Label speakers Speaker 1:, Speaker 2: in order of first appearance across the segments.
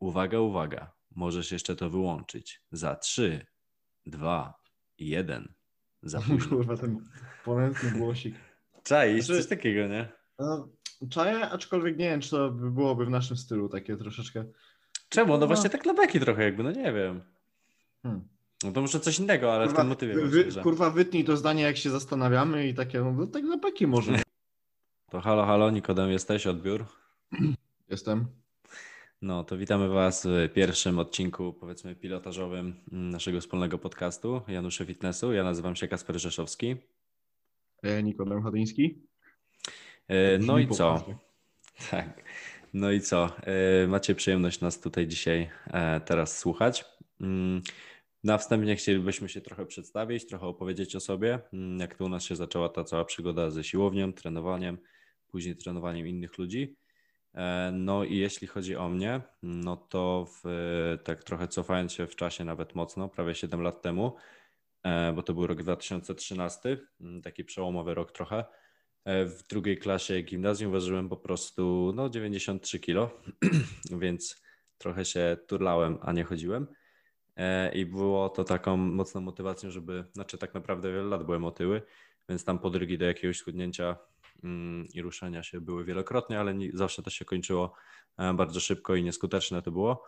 Speaker 1: Uwaga, uwaga. Możesz jeszcze to wyłączyć. Za 3, 2, 1. Za późno.
Speaker 2: Kurwa, ten ponętny głosik.
Speaker 1: Czaisz,
Speaker 2: Znaczy-
Speaker 1: coś takiego, nie?
Speaker 2: No, czaję, aczkolwiek nie wiem, czy to by byłoby w naszym stylu takie troszeczkę.
Speaker 1: Czemu? No
Speaker 2: No.
Speaker 1: właśnie tak dla beki trochę jakby, no nie wiem.
Speaker 2: Hmm.
Speaker 1: No to może coś innego, ale w tym motywie
Speaker 2: wy,
Speaker 1: myślę, że...
Speaker 2: kurwa, wytnij to zdanie, jak się zastanawiamy i takie, no tak na peki może.
Speaker 1: To halo, halo, Nikodem jesteś, odbiór.
Speaker 2: Jestem.
Speaker 1: No to witamy Was w pierwszym odcinku, powiedzmy, pilotażowym mm, naszego wspólnego podcastu Janusze Fitnessu. Ja nazywam się Kasper Rzeszowski.
Speaker 2: Nikodem Chadyński.
Speaker 1: E, No i co? Tak. No i co? E, Macie przyjemność nas tutaj dzisiaj e, teraz słuchać. Mm, Na wstępie chcielibyśmy się trochę przedstawić, trochę opowiedzieć o sobie, mm, jak to u nas się zaczęła ta cała przygoda ze siłownią, trenowaniem, później trenowaniem innych ludzi. E, No i jeśli chodzi o mnie, no to w, tak trochę cofając się w czasie nawet mocno, prawie 7 lat temu, e, bo to był rok 2013, mm, taki przełomowy rok trochę. E, W drugiej klasie gimnazjum ważyłem po prostu no, 93 kilo, więc trochę się turlałem, a nie chodziłem. I było to taką mocną motywacją, żeby, znaczy tak naprawdę wiele lat byłem otyły, więc tam podrygi do jakiegoś schudnięcia i ruszania się były wielokrotnie, ale nie, zawsze to się kończyło e, bardzo szybko i nieskuteczne to było.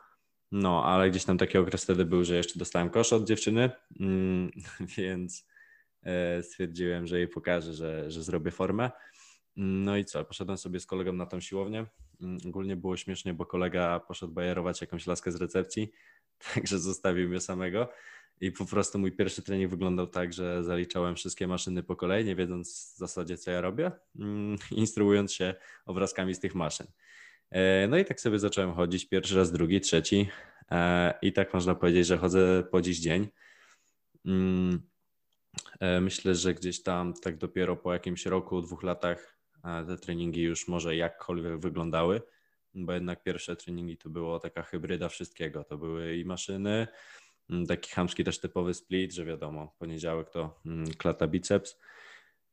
Speaker 1: No, ale gdzieś tam taki okres wtedy był, że jeszcze dostałem kosz od dziewczyny, mm, więc e, stwierdziłem, że jej pokażę, że, że zrobię formę. No i co, poszedłem sobie z kolegą na tą siłownię. Mm, Ogólnie było śmiesznie, bo kolega poszedł bajerować jakąś laskę z recepcji, także zostawił mnie samego. I po prostu mój pierwszy trening wyglądał tak, że zaliczałem wszystkie maszyny po kolei, nie wiedząc w zasadzie, co ja robię, mm, instruując się obrazkami z tych maszyn. E, No i tak sobie zacząłem chodzić pierwszy raz, drugi, trzeci. e, I tak można powiedzieć, że chodzę po dziś dzień. Mm, e, Myślę, że gdzieś tam tak dopiero po jakimś roku, dwóch latach te treningi już może jakkolwiek wyglądały, bo jednak pierwsze treningi to było taka hybryda wszystkiego. To były i maszyny, taki chamski też typowy split, że wiadomo, poniedziałek to mm, klata biceps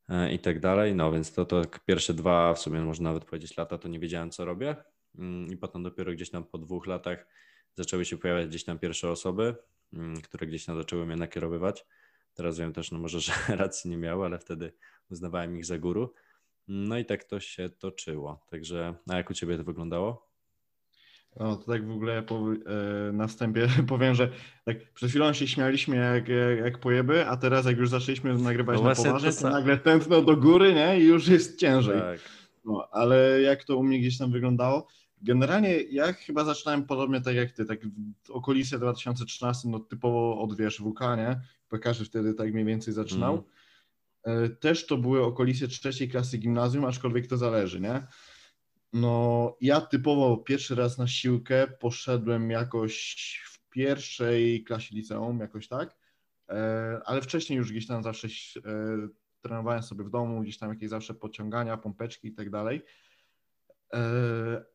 Speaker 1: e, i tak dalej. No więc to, to tak pierwsze dwa, w sumie można nawet powiedzieć lata, to nie wiedziałem co robię. Mm, I potem dopiero gdzieś tam po dwóch latach zaczęły się pojawiać gdzieś tam pierwsze osoby, mm, które gdzieś tam zaczęły mnie nakierowywać. Teraz wiem też, no może, że racji nie miały, ale wtedy uznawałem ich za guru. No i tak to się toczyło. Także, a jak u Ciebie to wyglądało?
Speaker 2: No to tak w ogóle po, e, na wstępie powiem, że tak przed chwilą się śmialiśmy jak, jak, pojeby, a teraz jak już zaczęliśmy nagrywać
Speaker 1: No
Speaker 2: na poważnie,
Speaker 1: to
Speaker 2: nagle tętno do góry, nie? I już jest ciężej.
Speaker 1: Tak.
Speaker 2: No, ale jak to u mnie gdzieś tam wyglądało? Generalnie ja chyba zaczynałem podobnie tak jak ty, tak w okolicy 2013, no typowo od wiesz WK, nie? Bo każdy wtedy tak mniej więcej zaczynał. E, Też to były okolice trzeciej klasy gimnazjum, aczkolwiek to zależy, nie? No ja typowo pierwszy raz na siłkę poszedłem jakoś w pierwszej klasie liceum, jakoś tak, E, ale wcześniej już gdzieś tam zawsze e, trenowałem sobie w domu, gdzieś tam jakieś zawsze podciągania, pompeczki i tak dalej. E,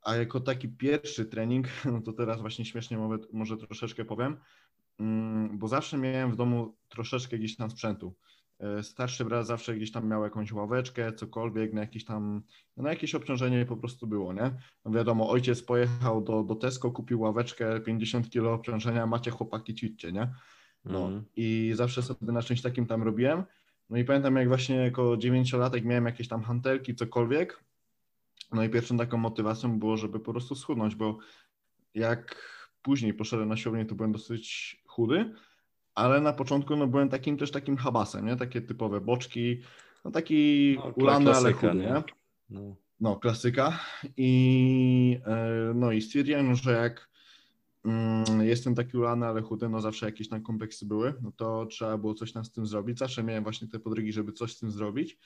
Speaker 2: A jako taki pierwszy trening, no to teraz właśnie śmiesznie może, może troszeczkę powiem, mm, bo zawsze miałem w domu troszeczkę gdzieś tam sprzętu. E, Starszy brat zawsze gdzieś tam miał jakąś ławeczkę, cokolwiek, na jakieś tam, na jakieś obciążenie po prostu było, nie? No wiadomo, ojciec pojechał do, do Tesco, kupił ławeczkę, 50 kg obciążenia, macie chłopaki, ćwiczcie, nie? No
Speaker 1: Mhm.
Speaker 2: i zawsze sobie na czymś takim tam robiłem. No i pamiętam, jak właśnie jako dziewięciolatek miałem jakieś tam hantelki, cokolwiek. No i pierwszą taką motywacją było, żeby po prostu schudnąć, bo jak później poszedłem na siłownię, to byłem dosyć chudy, ale na początku no byłem takim też takim habasem, nie? Takie typowe boczki, no taki
Speaker 1: No,
Speaker 2: ulany, ale chudy,
Speaker 1: nie?
Speaker 2: nie?
Speaker 1: No.
Speaker 2: No, klasyka. I, e, no i stwierdziłem, że jak mm, jestem taki ulany, ale chudy, no zawsze jakieś tam kompleksy były, no to trzeba było coś tam z tym zrobić. Zawsze miałem właśnie te podrygi, żeby coś z tym zrobić.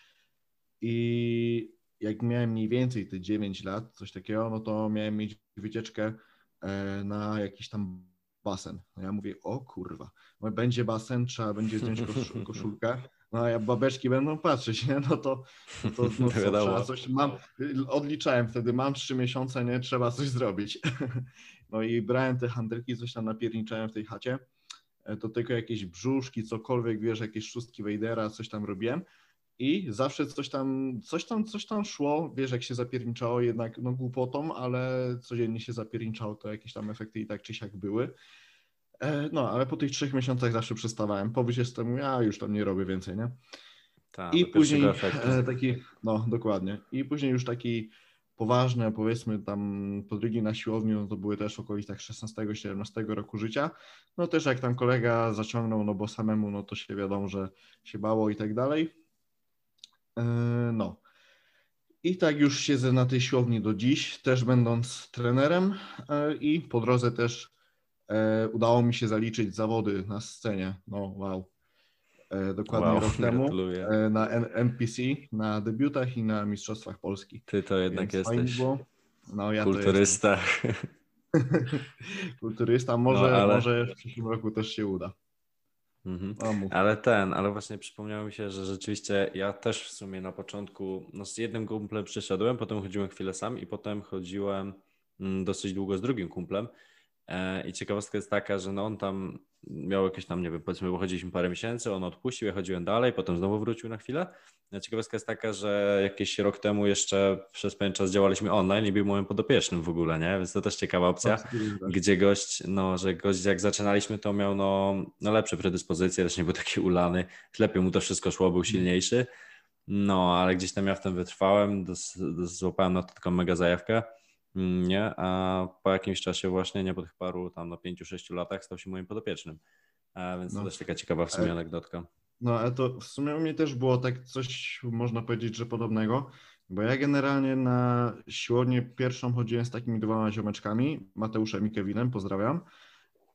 Speaker 2: I jak miałem mniej więcej te 9 lat, coś takiego, no to miałem mieć wycieczkę e, na jakiś tam basen. No ja mówię, o kurwa, no będzie basen, trzeba będzie zdjąć kosz, koszulkę. No a jak babeczki będą patrzeć, nie? No to, no to no co, trzeba coś, mam, odliczałem wtedy, mam trzy miesiące, nie? Trzeba coś zrobić. No i brałem te handelki, coś tam napierniczałem w tej chacie. E, To tylko jakieś brzuszki, cokolwiek, wiesz, jakieś szóstki Wejdera, coś tam robiłem. I zawsze coś tam, coś tam, coś tam szło, wiesz, jak się zapierniczało jednak no głupotą, ale codziennie się zapierniczało, to jakieś tam efekty i tak czy siak były. E, no, ale po tych trzech miesiącach zawsze przestawałem. Po jestem, ja już tam nie robię więcej, nie?
Speaker 1: Ta,
Speaker 2: I później e, taki, no dokładnie. I później już taki poważny, powiedzmy tam podrygi na siłowni, no to były też w okolicach 16-17 roku życia. No też jak tam kolega zaciągnął, no bo samemu, no to się wiadomo, że się bało i tak dalej. E, no. I tak już siedzę na tej siłowni do dziś, też będąc trenerem e, i po drodze też e, udało mi się zaliczyć zawody na scenie. No wow. Dokładnie wow, rok temu na NPC, na debiutach i na Mistrzostwach Polski.
Speaker 1: Ty to jednak Więc jesteś no, ja kulturysta.
Speaker 2: kulturysta, może, no, ale... może w przyszłym roku też się uda.
Speaker 1: Mhm. Ale ten, ale właśnie przypomniało mi się, że rzeczywiście ja też w sumie na początku no z jednym kumplem przyszedłem, potem chodziłem chwilę sam i potem chodziłem mm, dosyć długo z drugim kumplem. E, I ciekawostka jest taka, że no on tam miał jakieś tam, nie wiem, powiedzmy, bo chodziliśmy parę miesięcy, on odpuścił, ja chodziłem dalej, potem znowu wrócił na chwilę. Ciekawostka jest taka, że jakiś rok temu jeszcze przez pewien czas działaliśmy online i był moim podopiecznym w ogóle, nie? Więc to też ciekawa opcja, gdzie gość, no, że gość jak zaczynaliśmy, to miał no, no lepsze predyspozycje, też nie był taki ulany, lepiej mu to wszystko szło, był silniejszy. No, ale gdzieś tam ja w tym wytrwałem, złapałem na to taką mega zajawkę nie, a po jakimś czasie właśnie, nie po tych paru tam no pięciu, sześciu latach stał się moim podopiecznym, a więc no. to też taka ciekawa w sumie anegdotka.
Speaker 2: No, ale to w sumie u mnie też było tak coś, można powiedzieć, że podobnego, bo ja generalnie na siłownię pierwszą chodziłem z takimi dwoma ziomeczkami, Mateuszem i Kevinem, pozdrawiam.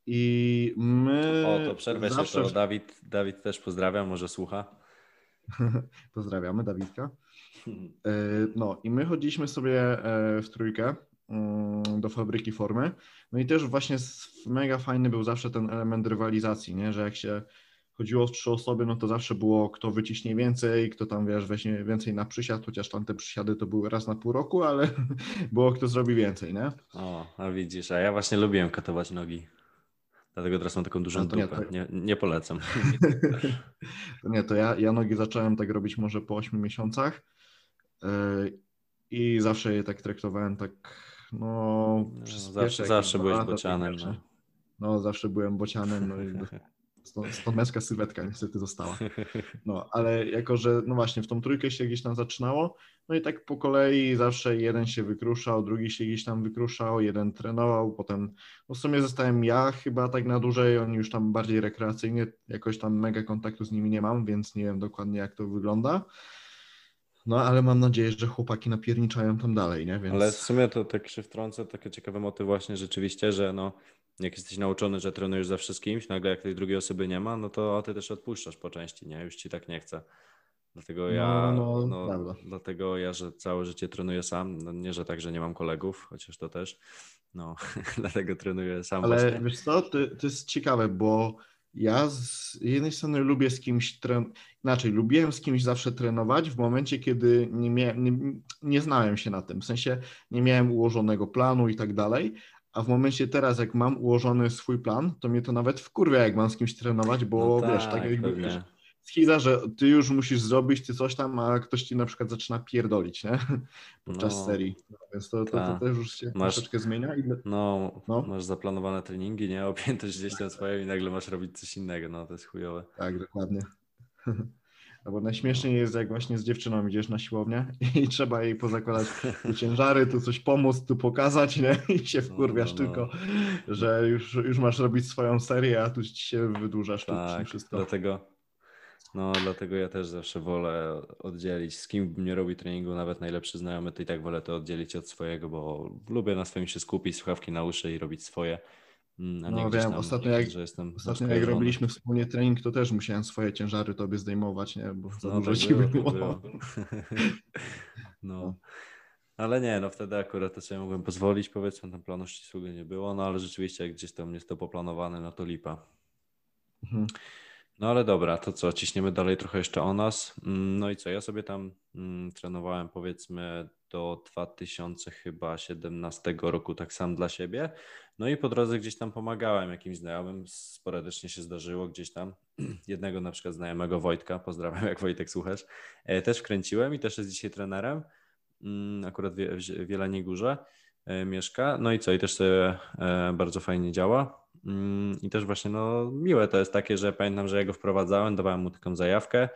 Speaker 2: I my.
Speaker 1: O, to przerwę zawsze... się, to Dawid, Dawid też pozdrawiam, może słucha.
Speaker 2: Pozdrawiamy Dawidka. E, no i my chodziliśmy sobie e, w trójkę do fabryki formy. No i też właśnie mega fajny był zawsze ten element rywalizacji, nie? że jak się chodziło w trzy osoby, no to zawsze było kto wyciśnie więcej, kto tam wiesz, weźmie więcej na przysiad, chociaż tam te przysiady to były raz na pół roku, ale było kto zrobi więcej, nie?
Speaker 1: O, a widzisz, a ja właśnie lubiłem katować nogi. Dlatego teraz mam taką dużą no. Nie, to... nie, nie, polecam.
Speaker 2: nie, to ja, ja nogi zacząłem tak robić może po 8 miesiącach yy, i zawsze je tak traktowałem tak, no...
Speaker 1: no zawsze zawsze byłeś bocianem. No.
Speaker 2: no, zawsze byłem bocianem, no i Stąd męska sylwetka niestety została. No, ale jako, że no właśnie w tą trójkę się gdzieś tam zaczynało, no i tak po kolei zawsze jeden się wykruszał, drugi się gdzieś tam wykruszał, jeden trenował, potem no w sumie zostałem ja chyba tak na dłużej, oni już tam bardziej rekreacyjnie, jakoś tam mega kontaktu z nimi nie mam, więc nie wiem dokładnie jak to wygląda. No, ale mam nadzieję, że chłopaki napierniczają tam dalej, nie? Więc...
Speaker 1: Ale w sumie to tak się wtrącę, takie ciekawe motyw właśnie rzeczywiście, że no jak jesteś nauczony, że trenujesz ze wszystkimś, nagle jak tej drugiej osoby nie ma, no to ty też odpuszczasz po części, nie? Już ci tak nie chce. Dlatego ja, no, no, no dlatego ja, że całe życie trenuję sam. No nie, że tak, że nie mam kolegów, chociaż to też. No, dlatego trenuję sam.
Speaker 2: Ale właśnie. wiesz co, to, to jest ciekawe, bo ja z jednej strony lubię z kimś trenować, inaczej, lubiłem z kimś zawsze trenować w momencie, kiedy nie, miałem, nie, nie znałem się na tym, w sensie nie miałem ułożonego planu i tak dalej, a w momencie teraz, jak mam ułożony swój plan, to mnie to nawet wkurwia, jak mam z kimś trenować, bo no wiesz, tak, tak jakby wiesz, schiza, że ty już musisz zrobić, ty coś tam, a ktoś ci na przykład zaczyna pierdolić, nie? Podczas no, serii. No, więc to, to, to,
Speaker 1: tak.
Speaker 2: też już się masz, troszeczkę zmienia. I...
Speaker 1: No, no, masz zaplanowane treningi, nie? Opiętość gdzieś tam swoją i nagle masz robić coś innego, no to jest chujowe.
Speaker 2: Tak, dokładnie. Albo najśmieszniej jest, jak właśnie z dziewczyną idziesz na siłownię i trzeba jej pozakładać tu ciężary, tu coś pomóc, tu pokazać, nie? I się no, wkurwiasz no, no, no. tylko, że już, już masz robić swoją serię, a tu ci się wydłużasz tak, wszystko.
Speaker 1: Dlatego, no, dlatego ja też zawsze wolę oddzielić, z kim nie robi treningu, nawet najlepszy znajomy, to i tak wolę to oddzielić od swojego, bo lubię na swoim się skupić, słuchawki na uszy i robić swoje.
Speaker 2: Mm, no wiem, tam, ostatnio jak, że jestem ostatnio jak robiliśmy wspólnie trening, to też musiałem swoje ciężary tobie zdejmować, nie? bo za no, dużo tak ci było. było.
Speaker 1: było. no. Ale nie, no wtedy akurat to sobie mogłem pozwolić, powiedzmy, tam planu ścisłego nie było, no ale rzeczywiście jak gdzieś tam jest to poplanowane, no to lipa. Mhm. No ale dobra, to co, ciśniemy dalej trochę jeszcze o nas. Mm, no i co, ja sobie tam mm, trenowałem powiedzmy do 2017 roku tak sam dla siebie. No i po drodze gdzieś tam pomagałem jakimś znajomym, sporadycznie się zdarzyło gdzieś tam. Jednego na przykład znajomego Wojtka, pozdrawiam jak Wojtek słuchasz, e, też wkręciłem i też jest dzisiaj trenerem, mm, akurat w Wieleniej Górze e, mieszka. No i co, i też sobie e, bardzo fajnie działa. Mm, I też właśnie no, miłe to jest takie, że pamiętam, że ja go wprowadzałem, dawałem mu taką zajawkę.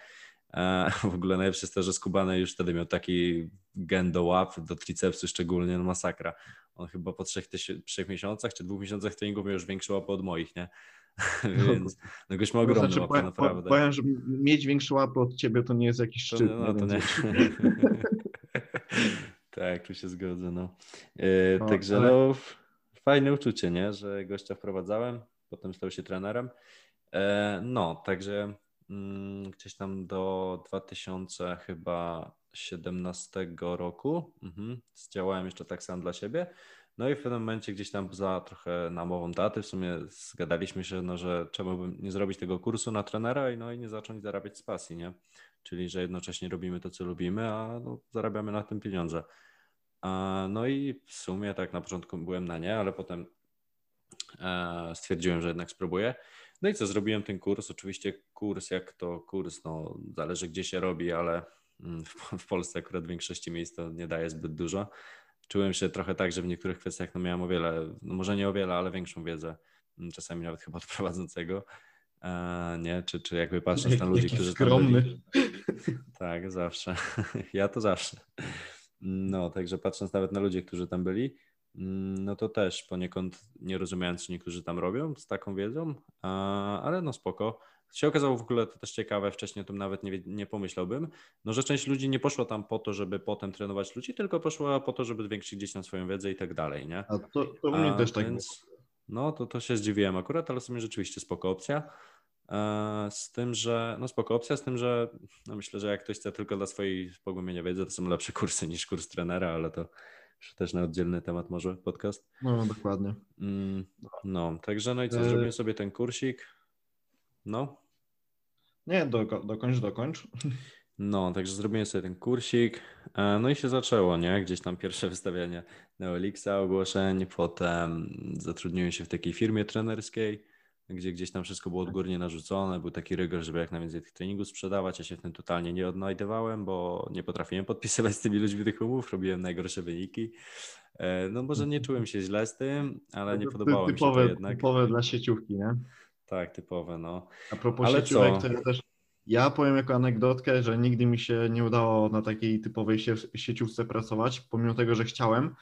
Speaker 1: W ogóle najlepsze jest to, że Skubany już wtedy miał taki gen do łap, do tricepsu szczególnie, no masakra. On chyba po trzech, trzech miesiącach czy dwóch miesiącach treningu miał już większe łapy od moich, nie? Więc no goś ma ogromne znaczy,
Speaker 2: powiem,
Speaker 1: naprawdę.
Speaker 2: Powiem, że mieć większe łapy od ciebie to nie jest jakiś szczyt.
Speaker 1: To, no, to nie. tak, tu się zgodzę, no. E, no także ale... no, fajne uczucie, nie? Że gościa wprowadzałem, potem stał się trenerem. E, no, także mm, gdzieś tam do 2000 chyba 17 roku. Mhm. Zdziałałem jeszcze tak sam dla siebie. No i w pewnym momencie gdzieś tam za trochę namową daty w sumie zgadaliśmy się, no, że czemu bym nie zrobić tego kursu na trenera i no i nie zacząć zarabiać z pasji, nie? Czyli, że jednocześnie robimy to, co lubimy, a no, zarabiamy na tym pieniądze. No i w sumie tak na początku byłem na nie, ale potem e, stwierdziłem, że jednak spróbuję. No i co, zrobiłem ten kurs. Oczywiście kurs, jak to kurs, no zależy gdzie się robi, ale mm, w Polsce akurat w większości miejsc to nie daje zbyt dużo czułem się trochę tak, że w niektórych kwestiach no miałem o wiele, no może nie o wiele, ale większą wiedzę, mm, czasami nawet chyba od prowadzącego. E, nie, czy, czy jakby patrząc na ludzi, którzy
Speaker 2: skromny.
Speaker 1: byli. Tak, zawsze. Ja to zawsze. No, także patrząc nawet na ludzi, którzy tam byli, mm, no to też poniekąd nie rozumiejąc, co niektórzy tam robią z taką wiedzą, ale no spoko się okazało w ogóle to też ciekawe, wcześniej o tym nawet nie, nie pomyślałbym, no że część ludzi nie poszła tam po to, żeby potem trenować ludzi, tylko poszła po to, żeby zwiększyć gdzieś tam swoją wiedzę i tak dalej, nie?
Speaker 2: A to, to mnie też tak więc,
Speaker 1: No to, to się zdziwiłem akurat, ale w sumie rzeczywiście spoko opcja. E, z tym, że, no spoko opcja, z tym, że no myślę, że jak ktoś chce tylko dla swojej pogłębienia wiedzy, to są lepsze kursy niż kurs trenera, ale to też na oddzielny temat może podcast.
Speaker 2: No, dokładnie.
Speaker 1: Mm, no, także no i co, e, zrobiłem sobie ten kursik, no.
Speaker 2: Nie, do, dokończ, dokończ.
Speaker 1: No, także zrobiłem sobie ten kursik, e, no i się zaczęło, nie? Gdzieś tam pierwsze wystawianie Neolixa, ogłoszeń, potem zatrudniłem się w takiej firmie trenerskiej, gdzie gdzieś tam wszystko było odgórnie narzucone, był taki rygor, żeby jak najwięcej tych treningów sprzedawać, ja się w tym totalnie nie odnajdywałem, bo nie potrafiłem podpisywać z tymi ludźmi tych umów, robiłem najgorsze wyniki. E, no może nie czułem się źle z tym, ale nie podobało
Speaker 2: typowe,
Speaker 1: mi się to jednak.
Speaker 2: Typowe dla sieciówki, nie?
Speaker 1: Tak, typowe, no.
Speaker 2: A propos Ale sieciówek, co? to ja też ja powiem jako anegdotkę, że nigdy mi się nie udało na takiej typowej sieciówce pracować, pomimo tego, że chciałem,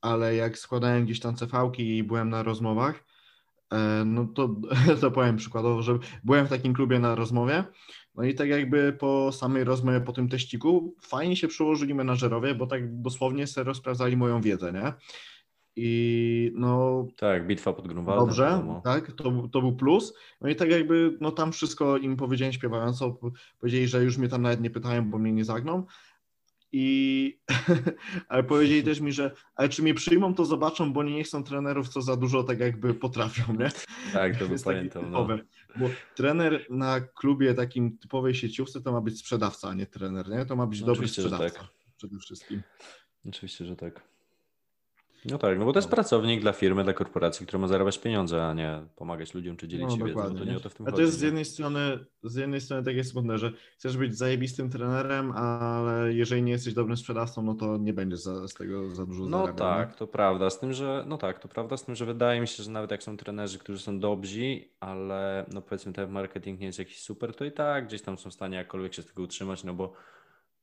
Speaker 2: ale jak składałem gdzieś tam CV-ki i byłem na rozmowach, no to, to powiem przykładowo, że byłem w takim klubie na rozmowie, no i tak jakby po samej rozmowie, po tym teściku, fajnie się przyłożyli menadżerowie, bo tak dosłownie serio sprawdzali moją wiedzę, nie? I no.
Speaker 1: Tak, bitwa pod Grunwaldem.
Speaker 2: Dobrze, tak, to, to był plus. No i tak jakby, no tam wszystko im powiedziałem śpiewająco, powiedzieli, że już mnie tam nawet nie pytają, bo mnie nie zagną. I ale powiedzieli też mi, że ale czy mnie przyjmą, to zobaczą, bo oni nie chcą trenerów, co za dużo tak jakby potrafią, nie?
Speaker 1: Tak, to by pamiętam. No.
Speaker 2: Bo trener na klubie takim typowej sieciówce to ma być sprzedawca, a nie trener, nie? To ma być no, dobry sprzedawca tak. przede wszystkim.
Speaker 1: Oczywiście, że tak. No tak, no bo to jest no. pracownik dla firmy, dla korporacji, która ma zarabiać pieniądze, a nie pomagać ludziom czy dzielić no, się wiedzą. To nie o to w tym
Speaker 2: a to jest z jednej strony, z jednej strony takie smutne, że chcesz być zajebistym trenerem, ale jeżeli nie jesteś dobrym sprzedawcą, no to nie będziesz za, z tego za dużo
Speaker 1: No
Speaker 2: zarabiał,
Speaker 1: tak, nie? to prawda, z tym, że no tak, to prawda, z tym, że wydaje mi się, że nawet jak są trenerzy, którzy są dobrzy, ale no powiedzmy ten marketing nie jest jakiś super, to i tak gdzieś tam są w stanie jakkolwiek się z tego utrzymać, no bo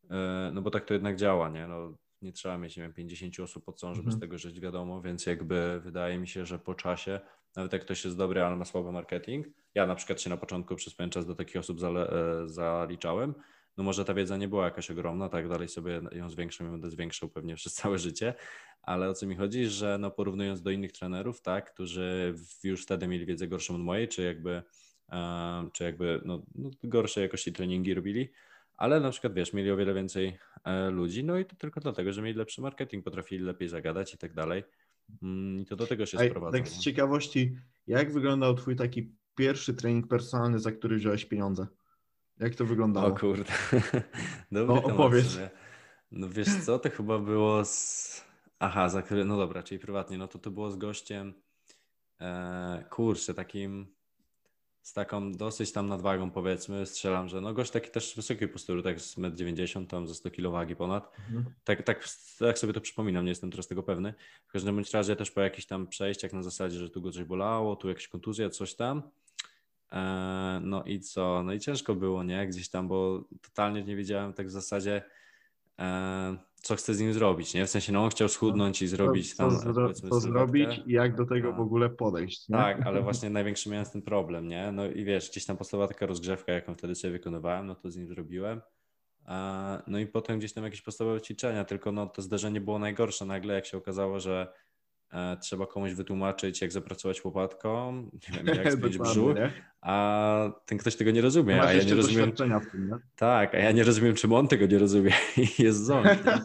Speaker 1: e, no bo tak to jednak działa, nie? No, nie trzeba mieć, nie wiem, 50 osób pod sobą, żeby mhm. z tego żyć, wiadomo, więc jakby wydaje mi się, że po czasie, nawet jak ktoś jest dobry, ale ma słaby marketing, ja na przykład się na początku przez pewien czas do takich osób e, zaliczałem, no może ta wiedza nie była jakaś ogromna, tak dalej sobie ją zwiększam i będę zwiększał pewnie przez całe życie, ale o co mi chodzi, że no porównując do innych trenerów, tak, którzy już wtedy mieli wiedzę gorszą od mojej, czy jakby, e, czy jakby no, no gorszej jakości treningi robili, ale na przykład wiesz, mieli o wiele więcej ludzi, no i to tylko dlatego, że mieli lepszy marketing, potrafili lepiej zagadać i tak dalej. Mm, I to do tego się sprowadza.
Speaker 2: Tak z ciekawości, jak wyglądał twój taki pierwszy trening personalny, za który wziąłeś pieniądze? Jak to wyglądało?
Speaker 1: O kurde. Dobry
Speaker 2: No, opowiedz.
Speaker 1: No wiesz co, to chyba było z... Aha, za. No dobra, czyli prywatnie. No to to było z gościem, e, kurczę, takim z taką dosyć tam nadwagą powiedzmy, strzelam, że no gość taki też wysokiej postury, tak z 1,90 m, tam za 100 kg wagi ponad.
Speaker 2: Mhm.
Speaker 1: Tak, tak, tak sobie to przypominam, nie jestem teraz tego pewny. W każdym bądź razie też po jakichś tam przejściach na zasadzie, że tu go coś bolało, tu jakaś kontuzja, coś tam. E, no i co? No i ciężko było, nie? Gdzieś tam, bo totalnie nie wiedziałem tak w zasadzie, co chcę z nim zrobić, nie? W sensie, no on chciał schudnąć i zrobić tam,
Speaker 2: co, co zrobić i jak do tego
Speaker 1: Tak.
Speaker 2: w ogóle podejść. Nie?
Speaker 1: Tak, ale właśnie największy miałem z tym problem, nie? No i wiesz, gdzieś tam podstawowa taka rozgrzewka, jaką wtedy sobie wykonywałem, no to z nim zrobiłem. A, No i potem gdzieś tam jakieś podstawowe ćwiczenia, tylko no to zderzenie było najgorsze nagle, jak się okazało, że e, trzeba komuś wytłumaczyć, jak zapracować łopatką, nie wiem, jak spiąć brzuch,
Speaker 2: nie?
Speaker 1: a ten ktoś tego nie rozumie,
Speaker 2: Masz
Speaker 1: a ja nie rozumiem,
Speaker 2: w tym, nie?
Speaker 1: tak, a ja nie rozumiem, czym on tego nie rozumie i jest ząb, nie?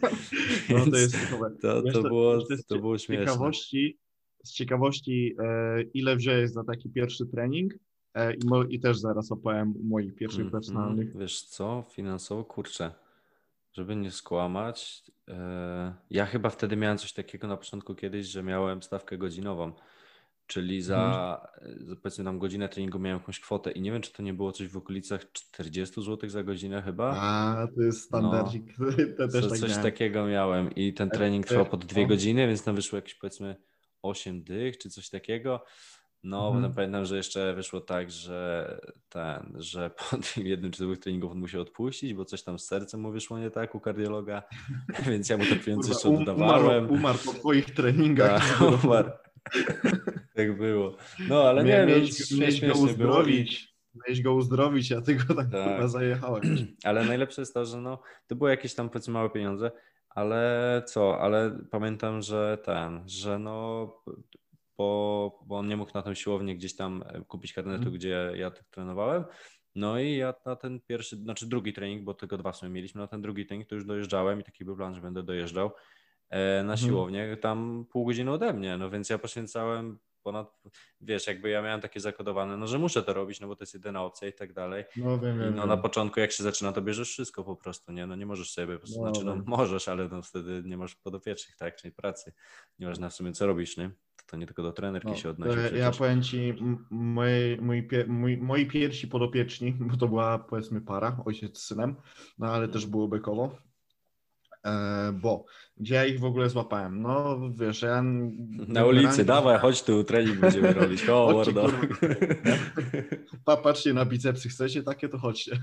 Speaker 2: No to jest
Speaker 1: to, to, było, to było
Speaker 2: z
Speaker 1: śmieszne.
Speaker 2: ciekawości, z ciekawości e, ile wziąłeś za taki pierwszy trening e, i, mo, i też zaraz opowiem moich pierwszych
Speaker 1: Mhm,
Speaker 2: personalnych.
Speaker 1: Wiesz co, finansowo, kurczę, żeby nie skłamać, e, ja chyba wtedy miałem coś takiego na początku kiedyś, że miałem stawkę godzinową, czyli za,
Speaker 2: Mhm.
Speaker 1: za powiedzmy tam godzinę treningu miałem jakąś kwotę i nie wiem, czy to nie było coś w okolicach 40 zł za godzinę chyba.
Speaker 2: A, to jest standardzik. To też tak
Speaker 1: coś
Speaker 2: miałem.
Speaker 1: takiego miałem i ten trening
Speaker 2: e,
Speaker 1: trwał po dwie
Speaker 2: no.
Speaker 1: godziny, więc tam wyszło jakieś powiedzmy 8 dych czy coś takiego. No,
Speaker 2: Mhm.
Speaker 1: potem pamiętam, że jeszcze wyszło tak, że ten, że po tym jednym czy dwóch treningów on musiał odpuścić, bo coś tam z sercem mu wyszło nie tak u kardiologa, więc ja mu te pieniądze jeszcze
Speaker 2: um-
Speaker 1: oddawałem.
Speaker 2: Umarł, umarł po twoich treningach.
Speaker 1: Tak, umarł. tak było. No, ale nie, no,
Speaker 2: go uzdrowić. Miałeś go uzdrowić, a ty go tak,
Speaker 1: Tak.
Speaker 2: zajechałem.
Speaker 1: ale najlepsze jest to, że no, to były jakieś tam powiedzmy małe pieniądze, ale co, ale pamiętam, że ten, że no bo, bo on nie mógł na tą siłownię gdzieś tam e, kupić karnetu,
Speaker 2: Mhm.
Speaker 1: gdzie ja tak trenowałem. No i ja na ten pierwszy, znaczy drugi trening, bo tego dwa w sumie mieliśmy, na ten drugi trening to już dojeżdżałem i taki był plan, że będę dojeżdżał e, na
Speaker 2: Mhm.
Speaker 1: siłownię, tam pół godziny ode mnie, no więc ja poświęcałem ponad, wiesz, jakby ja miałem takie zakodowane, no że muszę to robić, no bo to jest jedyna opcja i tak dalej.
Speaker 2: No wiem, wiem.
Speaker 1: no
Speaker 2: wiem.
Speaker 1: na początku jak się zaczyna, to bierzesz wszystko po prostu, nie? No nie możesz sobie, po prostu,
Speaker 2: No,
Speaker 1: znaczy no
Speaker 2: wiem.
Speaker 1: możesz, ale no wtedy nie masz podopiecznych, tak, czyli pracy. Nieważne w sumie co robisz, nie? To, nie tylko do trenerki
Speaker 2: No,
Speaker 1: się odnosi
Speaker 2: ja
Speaker 1: przecież.
Speaker 2: powiem ci, moi, pie, mój, moi pierwsi podopieczni, bo to była powiedzmy para, ojciec z synem, no ale też było bekowo. E, bo gdzie ja ich w ogóle złapałem? No wiesz, ja...
Speaker 1: Na ulicy, dawaj, chodź tu, trening będziemy robić, o mordo.
Speaker 2: patrzcie na bicepsy, chcecie takie, to chodźcie.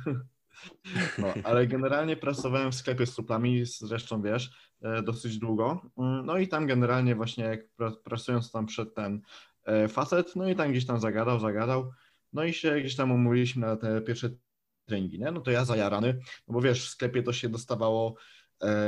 Speaker 2: No, ale generalnie pracowałem w sklepie z truplami, zresztą wiesz, e, dosyć długo. Mm, No i tam generalnie właśnie jak pra- pracując tam przed ten e, facet, no i tam gdzieś tam zagadał, zagadał, no i się gdzieś tam umówiliśmy na te pierwsze treningi, nie? No to ja zajarany, no bo wiesz, w sklepie to się dostawało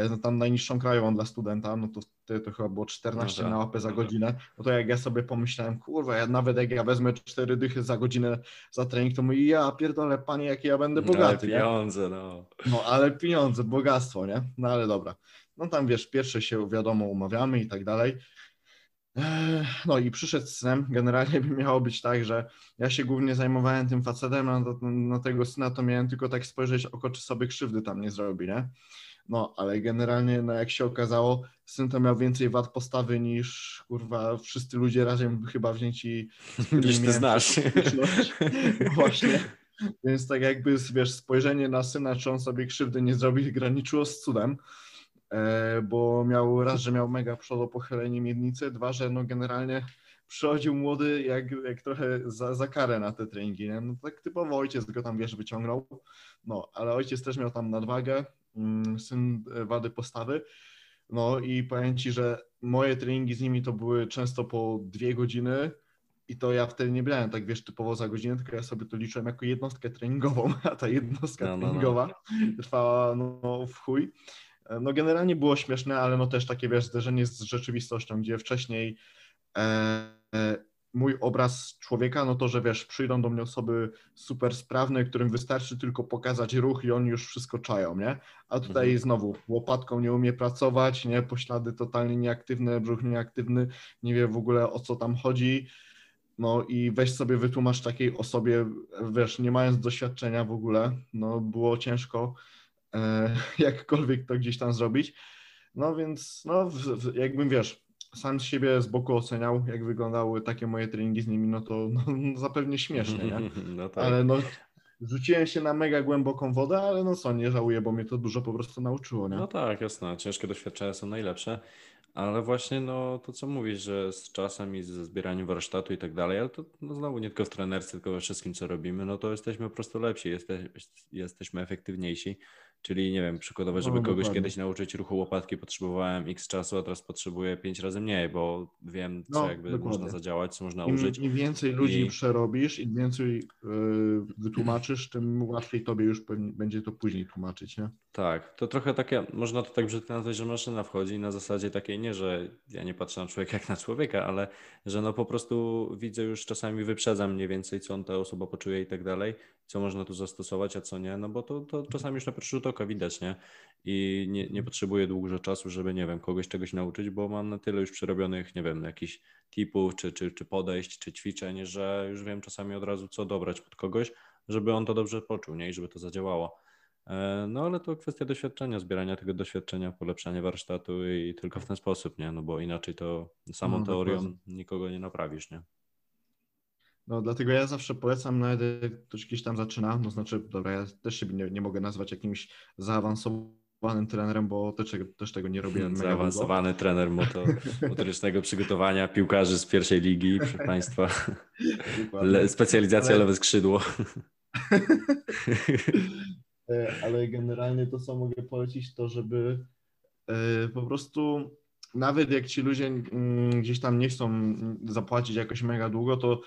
Speaker 2: no tam najniższą krajową dla studenta, no to wtedy to chyba było 14
Speaker 1: No tak.
Speaker 2: na łapę za godzinę, no to jak ja sobie pomyślałem, kurwa, ja nawet jak ja wezmę 4 dychy za godzinę za trening, to mówię, ja pierdolę, panie, jaki ja będę
Speaker 1: No, ale
Speaker 2: bogaty, nie?
Speaker 1: pieniądze, no.
Speaker 2: No, ale pieniądze, bogactwo, nie? No, ale dobra. No tam, wiesz, pierwsze się, wiadomo, umawiamy i tak dalej. Eee, No i przyszedł z synem. Generalnie by miało być tak, że ja się głównie zajmowałem tym facetem, a na, na tego syna to miałem tylko tak spojrzeć oko, czy sobie krzywdy tam nie zrobi, nie? No, ale generalnie, no jak się okazało, syn to miał więcej wad postawy niż, kurwa, wszyscy ludzie razem chyba wzięci
Speaker 1: Niż ty znasz.
Speaker 2: No właśnie. Więc tak jakby, wiesz, spojrzenie na syna, czy on sobie krzywdy nie zrobi, graniczyło z cudem, e, bo miał raz, że miał mega przodopochylenie miednicy, dwa, że no generalnie przychodził młody jak, jak trochę za, za karę na te treningi, nie? No tak typowo ojciec go tam, wiesz, wyciągnął, no, ale ojciec też miał tam nadwagę, syn e, wady postawy, no i powiem Ci, że moje treningi z nimi to były często po dwie godziny, i to ja wtedy nie brałem tak, wiesz, typowo za godzinę, tylko ja sobie to liczyłem jako jednostkę treningową, a ta jednostka
Speaker 1: No, no, no.
Speaker 2: treningowa trwała no, w chuj. No generalnie było śmieszne, ale no też takie, wiesz, zderzenie z rzeczywistością, gdzie wcześniej e, e, mój obraz człowieka, no to, że wiesz, przyjdą do mnie osoby super sprawne, którym wystarczy tylko pokazać ruch i oni już wszystko czają, nie? A tutaj
Speaker 1: Mhm.
Speaker 2: znowu łopatką nie umie pracować, nie? Poślady totalnie nieaktywne, brzuch nieaktywny, nie wie w ogóle o co tam chodzi. No i weź sobie wytłumacz takiej osobie, wiesz, nie mając doświadczenia w ogóle, no było ciężko e, jakkolwiek to gdzieś tam zrobić. No więc, no w, w, jakbym wiesz, sam z siebie z boku oceniał, jak wyglądały takie moje treningi z nimi, no to no, zapewne śmieszne, nie?
Speaker 1: No tak.
Speaker 2: Ale no rzuciłem się na mega głęboką wodę, ale no co, nie żałuję, bo mnie to dużo po prostu nauczyło, nie?
Speaker 1: No tak, jasne. Ciężkie doświadczenia są najlepsze. Ale właśnie no, to, co mówisz, że z czasem i ze zbieraniem warsztatu i tak dalej, ale to no, znowu nie tylko w trenerce, tylko we wszystkim, co robimy, no to jesteśmy po prostu lepsi, jeste, jesteśmy efektywniejsi. Czyli nie wiem, przykładowo, żeby
Speaker 2: No,
Speaker 1: kogoś
Speaker 2: dokładnie.
Speaker 1: kiedyś nauczyć ruchu łopatki, potrzebowałem x czasu, a teraz potrzebuję 5 razy mniej, bo wiem, co
Speaker 2: No,
Speaker 1: jakby
Speaker 2: dokładnie.
Speaker 1: można zadziałać, co można
Speaker 2: Im,
Speaker 1: użyć.
Speaker 2: Im więcej ludzi
Speaker 1: I-
Speaker 2: przerobisz, im więcej y, wytłumaczysz, tym łatwiej tobie już będzie to później tłumaczyć, nie?
Speaker 1: Tak, to trochę takie, można to tak brzydko nazwać, że maszyna wchodzi na zasadzie takiej nie, że ja nie patrzę na człowieka jak na człowieka, ale że no po prostu widzę już czasami wyprzedzam mniej więcej, co on ta osoba poczuje i tak dalej, co można tu zastosować, a co nie, no bo to, to czasami już na pierwszy rzut oka widać, nie? I nie, nie potrzebuję długo czasu, żeby, nie wiem, kogoś czegoś nauczyć, bo mam na tyle już przerobionych, nie wiem, jakichś tipów, czy, czy, czy podejść, czy ćwiczeń, że już wiem czasami od razu, co dobrać pod kogoś, żeby on to dobrze poczuł, nie? I żeby to zadziałało. E, No ale to kwestia doświadczenia, zbierania tego doświadczenia, polepszania warsztatu i tylko w ten sposób, nie? No bo inaczej to samą
Speaker 2: No,
Speaker 1: teorią
Speaker 2: dokładnie.
Speaker 1: nikogo nie naprawisz, nie?
Speaker 2: No dlatego ja zawsze polecam, nawet jak ktoś gdzieś tam zaczyna, no znaczy, dobra, ja też się nie, nie mogę nazwać jakimś zaawansowanym trenerem, bo też, tego- też tego nie mega długo.
Speaker 1: Zaawansowany trener moto, motorycznego przygotowania piłkarzy z pierwszej ligi, proszę Państwa. Le, specjalizacja
Speaker 2: Ale-
Speaker 1: lewe skrzydło.
Speaker 2: E, ale generalnie to, co mogę polecić, to żeby e, po prostu nawet jak ci ludzie mm, gdzieś tam nie chcą mm, zapłacić jakoś mega długo, to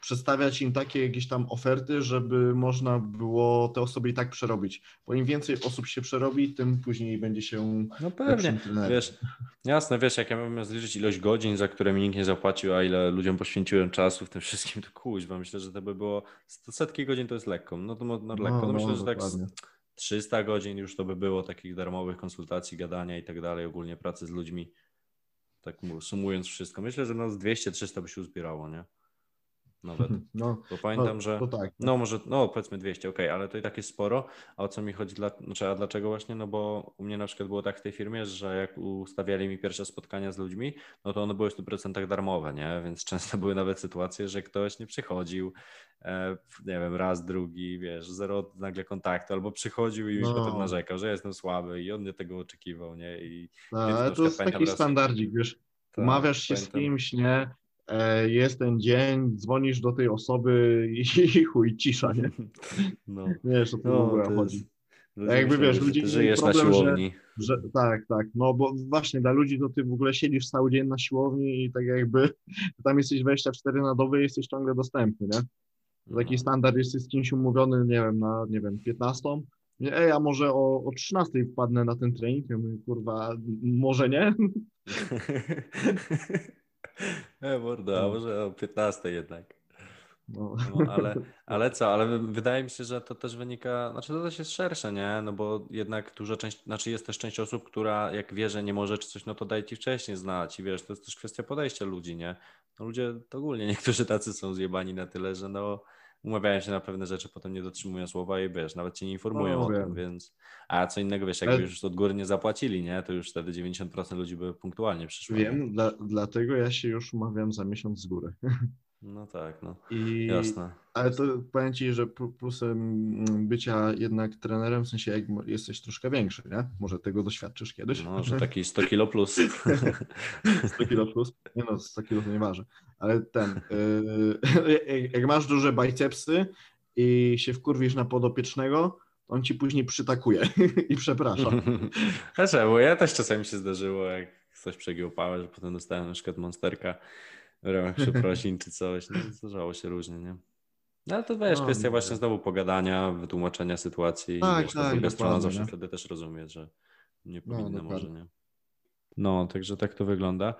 Speaker 2: przedstawiać im takie jakieś tam oferty, żeby można było te osoby i tak przerobić. Bo im więcej osób się przerobi, tym później będzie się
Speaker 1: No
Speaker 2: trenerem.
Speaker 1: Wiesz, jasne, wiesz, jak ja miałem zliczyć ilość godzin, za które mi nikt nie zapłacił, a ile ludziom poświęciłem czasu w tym wszystkim, to kuźwa, myślę, że to by było, setki godzin to jest lekko, no to mo- no, lekko, no,
Speaker 2: no,
Speaker 1: myślę, że tak
Speaker 2: dokładnie.
Speaker 1: z 300 godzin już to by było takich darmowych konsultacji, gadania i tak dalej, ogólnie pracy z ludźmi, tak mu- sumując wszystko, myślę, że no z 200-300 by się uzbierało, nie? Nawet,
Speaker 2: No,
Speaker 1: bo pamiętam,
Speaker 2: no,
Speaker 1: że...
Speaker 2: to tak.
Speaker 1: No może, no powiedzmy 200, okej, ale to i tak jest sporo. A o co mi chodzi, dla, znaczy, a dlaczego właśnie? No bo u mnie na przykład było tak w tej firmie, że jak ustawiali mi pierwsze spotkania z ludźmi, no to one były w 100% darmowe, nie? Więc często były nawet sytuacje, że ktoś nie przychodził, e, nie wiem, raz, drugi, wiesz, zero nagle kontaktu, albo przychodził i
Speaker 2: No.
Speaker 1: potem narzekał, że jestem słaby i on nie tego oczekiwał, nie? I
Speaker 2: No, ale to jest taki
Speaker 1: raz-
Speaker 2: standardzik, wiesz,
Speaker 1: tak,
Speaker 2: umawiasz się z
Speaker 1: pamiętam-
Speaker 2: kimś, nie? E, jest ten dzień, dzwonisz do tej osoby i, chuj, cisza, nie?
Speaker 1: No,
Speaker 2: Nie wiesz, o co w
Speaker 1: no
Speaker 2: ogóle
Speaker 1: to
Speaker 2: chodzi.
Speaker 1: jest... Ludzie
Speaker 2: jakby, wiesz,
Speaker 1: że ty żyjesz na
Speaker 2: problem, że-
Speaker 1: siłowni.
Speaker 2: Że, tak, tak, no bo właśnie dla ludzi to ty w ogóle siedzisz cały dzień na siłowni i tak jakby tam jesteś 24 na dobę i jesteś ciągle dostępny, nie? Taki
Speaker 1: No.
Speaker 2: standard jesteś z kimś umówiony, nie wiem, na, nie wiem, 15. Nie, Ej, a może o, o 13 wpadnę na ten trening? Ja mówię, kurwa, może nie?
Speaker 1: E, mordo, a
Speaker 2: No.
Speaker 1: może o 15 jednak.
Speaker 2: No.
Speaker 1: No, ale, ale co, ale wy- wydaje mi się, że to też wynika, znaczy to też jest szersze, nie? No bo jednak duża część, znaczy jest też część osób, która jak wie, że nie może czy coś, no to daje ci wcześniej znać i wiesz, to jest też kwestia podejścia ludzi, nie? No ludzie to ogólnie, niektórzy tacy są zjebani na tyle, że no umawiają się na pewne rzeczy, potem nie dotrzymują słowa i wiesz, nawet cię nie informują
Speaker 2: No,
Speaker 1: o tym, więc, a co innego, wiesz, jakby
Speaker 2: Ale-
Speaker 1: już od góry nie zapłacili, nie? To już wtedy 90% ludzi by punktualnie przyszło.
Speaker 2: Wiem, dla, dlatego ja się już umawiam za miesiąc z góry.
Speaker 1: No tak, no,
Speaker 2: I,
Speaker 1: jasne.
Speaker 2: Ale to powiem Ci, że pl- plusem bycia jednak trenerem, w sensie jak jesteś troszkę większy, nie? Może tego doświadczysz kiedyś.
Speaker 1: No, że taki 100 kilo plus.
Speaker 2: 100 kilo plus. Nie no, 100 kilo to nie waży. Ale ten, yy, jak- masz duże bicepsy i się wkurwisz na podopiecznego, to on Ci później przytakuje i przeprasza.
Speaker 1: A czemu? Ja też czasami się zdarzyło, jak ktoś przegiął pałę, że potem dostałem na przykład monsterka w ramach przeprosin czy coś. No, zdarzało się różnie, nie? No ale to wiesz,
Speaker 2: No,
Speaker 1: kwestia
Speaker 2: no.
Speaker 1: właśnie znowu pogadania, wytłumaczenia sytuacji.
Speaker 2: Tak,
Speaker 1: wiesz, ta
Speaker 2: tak,
Speaker 1: druga strona zawsze
Speaker 2: nie?
Speaker 1: wtedy też rozumie, że nie
Speaker 2: No,
Speaker 1: powinna
Speaker 2: dokładnie.
Speaker 1: może, nie? No, także tak to wygląda.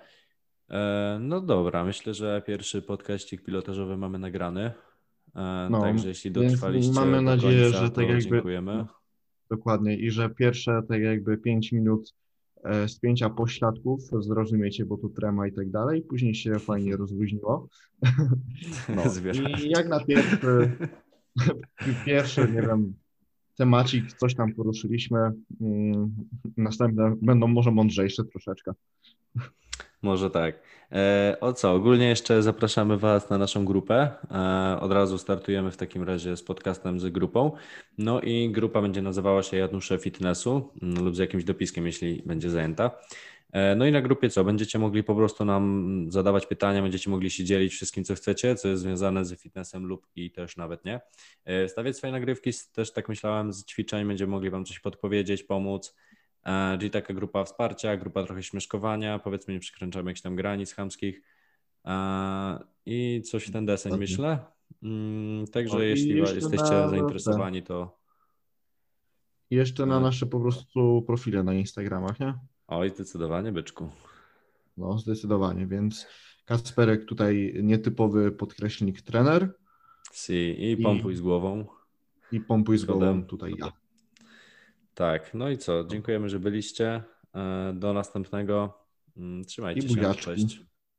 Speaker 1: E, no dobra, myślę, że pierwszy podcaścik pilotażowy mamy nagrany. E,
Speaker 2: No,
Speaker 1: także jeśli dotrwaliście
Speaker 2: mamy nadzieję,
Speaker 1: końca,
Speaker 2: że tak jakby-
Speaker 1: dziękujemy.
Speaker 2: Dokładnie. I że pierwsze tak jakby 5 minut e, spięcia pośladków, zrozumiecie, bo to trema i tak dalej. Później się fajnie rozluźniło. No. I jak na pierwszy, pierwszy, nie wiem, temacik, coś tam poruszyliśmy. Mm, następne będą może mądrzejsze troszeczkę.
Speaker 1: Może tak. E, o co? Ogólnie jeszcze zapraszamy Was na naszą grupę. E, od razu startujemy w takim razie z podcastem z grupą. No i grupa będzie nazywała się Janusze Fitnessu mm, lub z jakimś dopiskiem, jeśli będzie zajęta. E, no i na grupie co? Będziecie mogli po prostu nam zadawać pytania, będziecie mogli się dzielić wszystkim, co chcecie, co jest związane z fitnessem lub i też nawet nie. Stawiać swoje nagrywki, też tak myślałem, z ćwiczeń będziemy mogli Wam coś podpowiedzieć, pomóc. E, czyli taka grupa wsparcia, grupa trochę śmieszkowania, powiedzmy nie przekręcamy jakichś tam granic chamskich e, i coś w ten deseń okay. myślę. Mm, także o, jeśli jesteście na... zainteresowani, to...
Speaker 2: Jeszcze na nasze po prostu profile na Instagramach, nie?
Speaker 1: Oj, zdecydowanie, byczku.
Speaker 2: No, zdecydowanie, więc Kasperek tutaj nietypowy podkreślnik trener.
Speaker 1: Si, i pompuj I, z głową.
Speaker 2: I pompuj z głową tutaj ja.
Speaker 1: Tak, no i co? Dziękujemy, że byliście. E, do następnego. Mm, trzymajcie I się. Cześć.